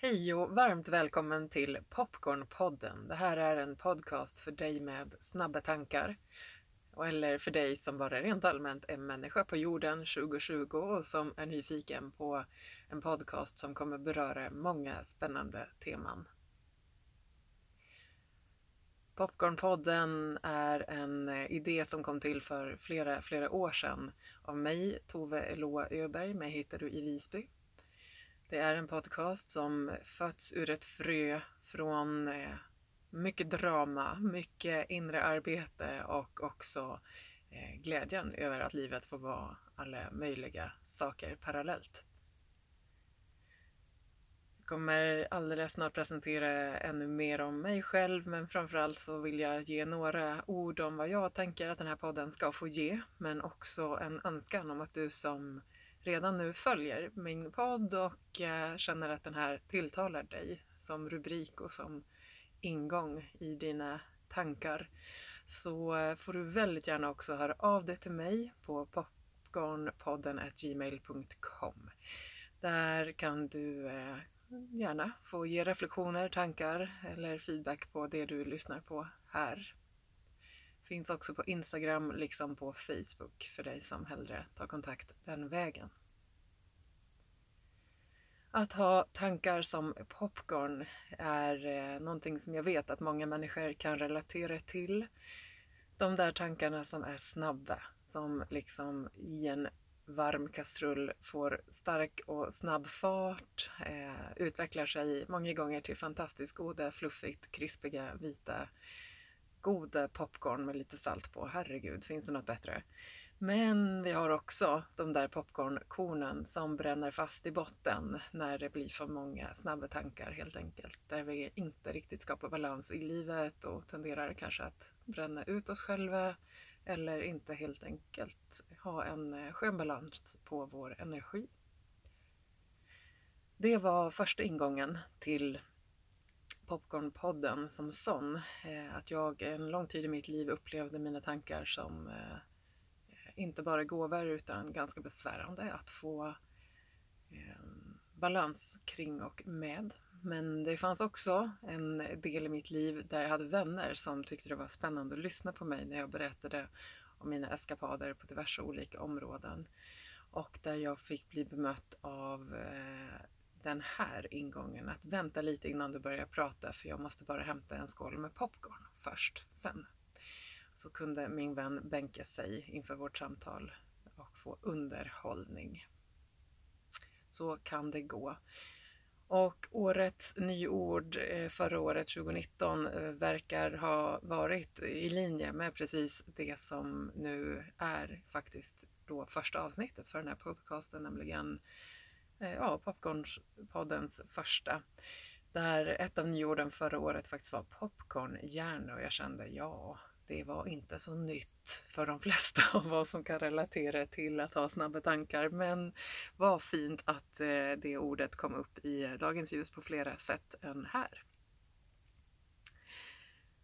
Hej och varmt välkommen till Popcornpodden. Det här är en podcast för dig med snabba tankar. Eller för dig som bara rent allmänt är människa på jorden 2020 och som är nyfiken på en podcast som kommer beröra många spännande teman. Popcornpodden är en eh, idé som kom till för flera, flera år sedan av mig, Tove Eloa Öberg. Mig hittar du i Visby. Det är en podcast som fötts ur ett frö från eh, mycket drama, mycket inre arbete och också eh, glädjen över att livet får vara alla möjliga saker parallellt. Jag kommer alldeles snart presentera ännu mer om mig själv men framförallt så vill jag ge några ord om vad jag tänker att den här podden ska få ge men också en önskan om att du som redan nu följer min podd och eh, känner att den här tilltalar dig som rubrik och som ingång i dina tankar så eh, får du väldigt gärna också höra av dig till mig på popcornpodden gmail.com. Där kan du eh, gärna få ge reflektioner, tankar eller feedback på det du lyssnar på här. Finns också på Instagram liksom på Facebook för dig som hellre tar kontakt den vägen. Att ha tankar som popcorn är eh, någonting som jag vet att många människor kan relatera till. De där tankarna som är snabba, som liksom i en varm kastrull får stark och snabb fart, eh, utvecklar sig många gånger till fantastiskt goda, fluffigt, krispiga, vita, goda popcorn med lite salt på. Herregud, finns det något bättre? Men vi har också de där popcornkornen som bränner fast i botten när det blir för många snabba tankar helt enkelt. Där vi inte riktigt skapar balans i livet och tenderar kanske att bränna ut oss själva eller inte helt enkelt ha en eh, skön balans på vår energi. Det var första ingången till Popcornpodden som sån. Eh, att jag en lång tid i mitt liv upplevde mina tankar som eh, inte bara gåvor utan ganska besvärande att få eh, balans kring och med. Men det fanns också en del i mitt liv där jag hade vänner som tyckte det var spännande att lyssna på mig när jag berättade om mina eskapader på diverse olika områden. Och där jag fick bli bemött av den här ingången, att vänta lite innan du börjar prata för jag måste bara hämta en skål med popcorn först, sen så kunde min vän bänka sig inför vårt samtal och få underhållning. Så kan det gå. Och årets nyord eh, förra året, 2019, eh, verkar ha varit i linje med precis det som nu är faktiskt då första avsnittet för den här podcasten, nämligen Eh, ja, Popcornpoddens första. Där ett av nyorden förra året faktiskt var popcornhjärna och jag kände ja, det var inte så nytt för de flesta av oss som kan relatera till att ha snabba tankar. Men vad fint att eh, det ordet kom upp i dagens ljus på flera sätt än här.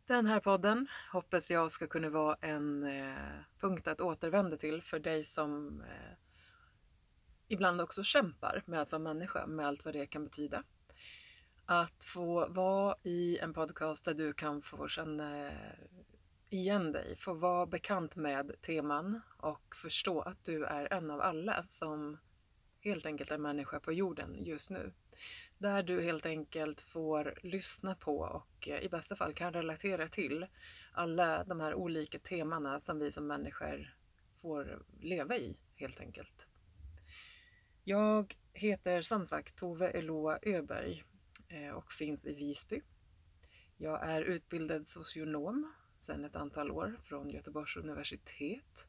Den här podden hoppas jag ska kunna vara en eh, punkt att återvända till för dig som eh, ibland också kämpar med att vara människa med allt vad det kan betyda. Att få vara i en podcast där du kan få känna igen dig, få vara bekant med teman och förstå att du är en av alla som helt enkelt är människa på jorden just nu. Där du helt enkelt får lyssna på och eh, i bästa fall kan relatera till alla de här olika temana som vi som människor får leva i helt enkelt. Jag heter som sagt Tove Eloa Öberg eh, och finns i Visby. Jag är utbildad socionom sedan ett antal år från Göteborgs universitet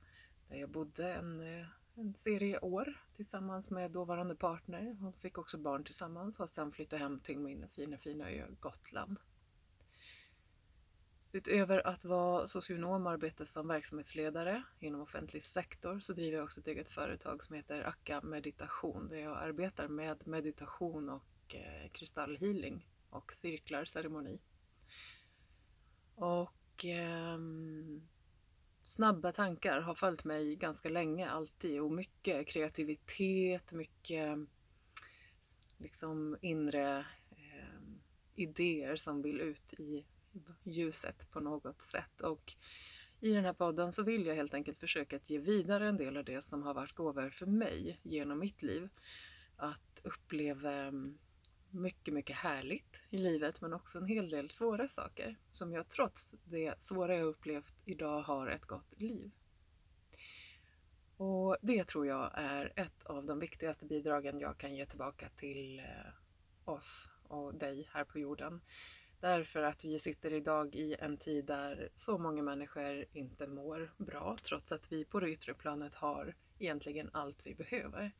där jag bodde en, eh, en serie år tillsammans med dåvarande partner Hon fick också barn tillsammans och sen flyttade hem till min fina, fina ö Gotland. Utöver att vara socionom och arbeta som verksamhetsledare inom offentlig sektor så driver jag också ett eget företag som heter Akka Meditation där jag arbetar med meditation och eh, kristallhealing och cirklar, ceremoni. Och eh, snabba tankar har följt mig ganska länge, alltid. Och mycket kreativitet, mycket liksom inre ehm, idéer som vill ut i ljuset på något sätt. Och i den här podden så vill jag helt enkelt försöka att ge vidare en del av det som har varit gåvor för mig genom mitt liv. Att uppleva mm, mycket, mycket härligt i livet men också en hel del svåra saker som jag trots det svåra jag upplevt idag har ett gott liv. Och det tror jag är ett av de viktigaste bidragen jag kan ge tillbaka till eh, oss och dig här på jorden. Därför att vi sitter idag i en tid där så många människor inte mår bra trots att vi på det yttre planet har egentligen allt vi behöver.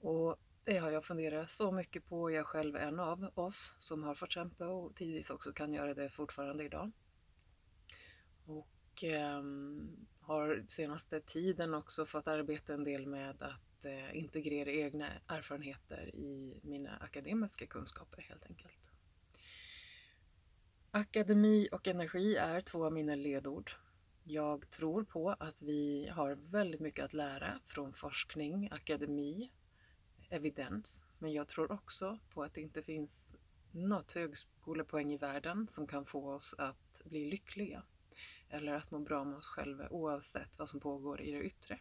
Och det har jag funderat så mycket på. Jag själv är en av oss som har fått kämpa och tidvis också kan göra det fortfarande idag. Och eh, har senaste tiden också fått arbeta en del med att eh, integrera egna erfarenheter i mina akademiska kunskaper helt enkelt. Akademi och energi är två av mina ledord. Jag tror på att vi har väldigt mycket att lära från forskning, akademi, evidens. Men jag tror också på att det inte finns något högskolepoäng i världen som kan få oss att bli lyckliga eller att må bra med oss själva oavsett vad som pågår i det yttre.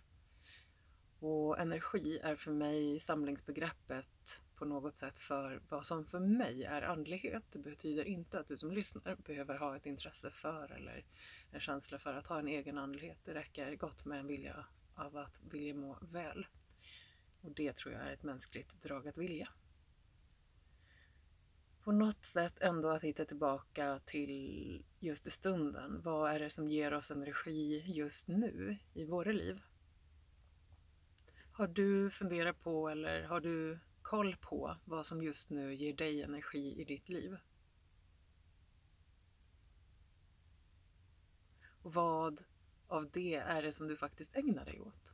Och energi är för mig samlingsbegreppet på något sätt för vad som för mig är andlighet. Det betyder inte att du som lyssnar behöver ha ett intresse för eller en känsla för att ha en egen andlighet. Det räcker gott med en vilja av att vilja må väl. Och det tror jag är ett mänskligt drag att vilja. På något sätt ändå att hitta tillbaka till just i stunden. Vad är det som ger oss energi just nu i våra liv? Har du funderat på eller har du koll på vad som just nu ger dig energi i ditt liv? Och vad av det är det som du faktiskt ägnar dig åt?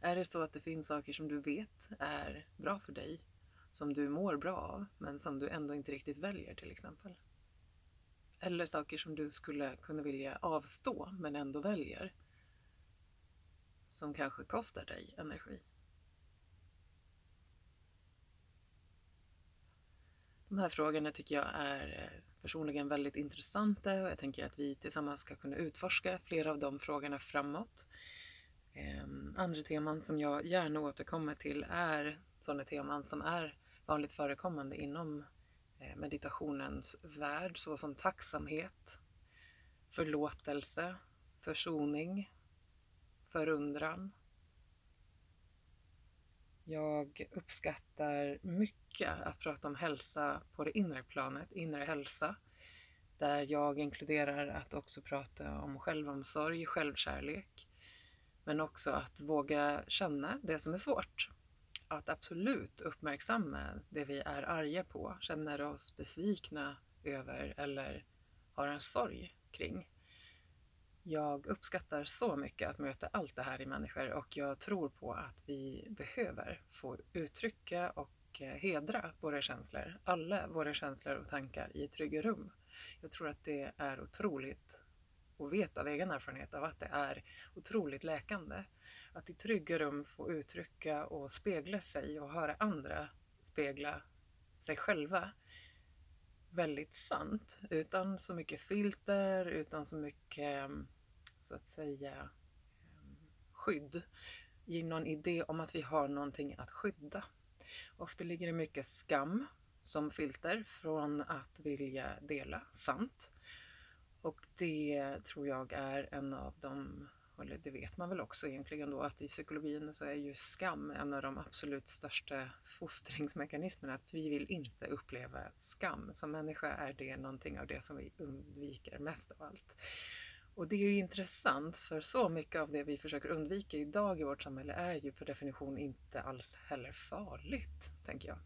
Är det så att det finns saker som du vet är bra för dig, som du mår bra av, men som du ändå inte riktigt väljer till exempel? Eller saker som du skulle kunna vilja avstå, men ändå väljer, som kanske kostar dig energi? De här frågorna tycker jag är eh, personligen väldigt intressanta och jag tänker att vi tillsammans ska kunna utforska flera av de frågorna framåt. Ehm, andra teman som jag gärna återkommer till är sådana teman som är vanligt förekommande inom eh, meditationens värld såsom tacksamhet, förlåtelse, försoning, förundran. Jag uppskattar mycket att prata om hälsa på det inre planet, inre hälsa, där jag inkluderar att också prata om självomsorg, självkärlek, men också att våga känna det som är svårt. Att absolut uppmärksamma det vi är arga på, känner oss besvikna över eller har en sorg kring. Jag uppskattar så mycket att möta allt det här i människor och jag tror på att vi behöver få uttrycka och eh, hedra våra känslor, alla våra känslor och tankar i trygga rum. Jag tror att det är otroligt och vet av egen erfarenhet av att det är otroligt läkande. Att i trygga rum få uttrycka och spegla sig och höra andra spegla sig själva väldigt sant utan så mycket filter, utan så mycket mm, så att säga ehm, skydd. i någon idé om att vi har någonting att skydda. Ofta ligger det mycket skam som filter från att vilja dela sant. Och det tror jag är en av de, eller det vet man väl också egentligen då, att i psykologin så är ju skam en av de absolut största fostringsmekanismerna. Att vi vill inte uppleva skam. Som människa är det någonting av det som vi undviker mest av allt. Och det är ju intressant för så mycket av det vi försöker undvika idag i vårt samhälle är ju per definition inte alls heller farligt, tänker jag.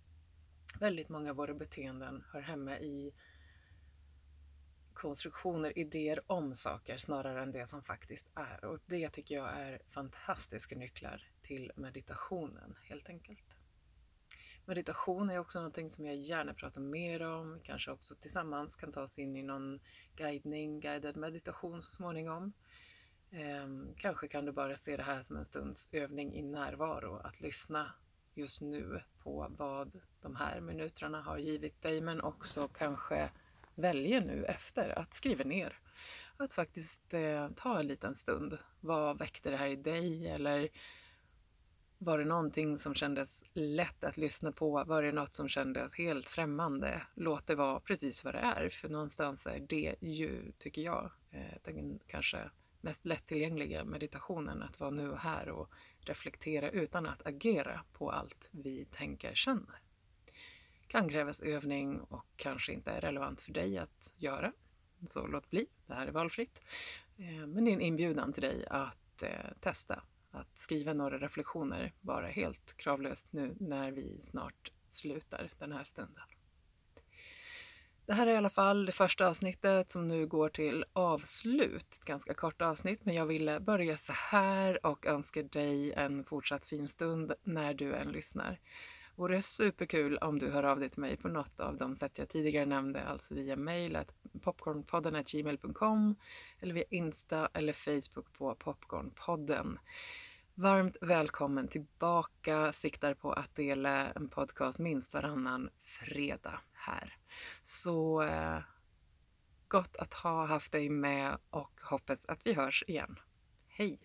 Väldigt många av våra beteenden hör hemma i konstruktioner, idéer om saker snarare än det som faktiskt är. Och det tycker jag är fantastiska nycklar till meditationen helt enkelt. Meditation är också någonting som jag gärna pratar mer om, kanske också tillsammans kan ta oss in i någon guidning, guidad meditation så småningom. Eh, kanske kan du bara se det här som en stunds övning i närvaro, att lyssna just nu på vad de här minuterna har givit dig men också kanske väljer nu efter att skriva ner. Att faktiskt eh, ta en liten stund. Vad väckte det här i dig? Eller var det någonting som kändes lätt att lyssna på? Var det något som kändes helt främmande? Låt det vara precis vad det är, för någonstans är det ju, tycker jag, eh, den kanske mest lättillgängliga meditationen, att vara nu och här och reflektera utan att agera på allt vi tänker känner. Kan krävas övning och kanske inte är relevant för dig att göra. Så låt bli, det här är valfritt. Eh, men det är en inbjudan till dig att eh, testa att skriva några reflektioner bara helt kravlöst nu när vi snart slutar den här stunden. Det här är i alla fall det första avsnittet som nu går till avslut. Ett ganska kort avsnitt, men jag ville börja så här och önska dig en fortsatt fin stund när du än lyssnar. Vore superkul om du hör av dig till mig på något av de sätt jag tidigare nämnde, alltså via mejlet popcornpodden gmail.com eller via Insta eller Facebook på Popcornpodden. Varmt välkommen tillbaka. Siktar på att dela en podcast minst varannan fredag här. Så eh, gott att ha haft dig med och hoppas att vi hörs igen. Hej!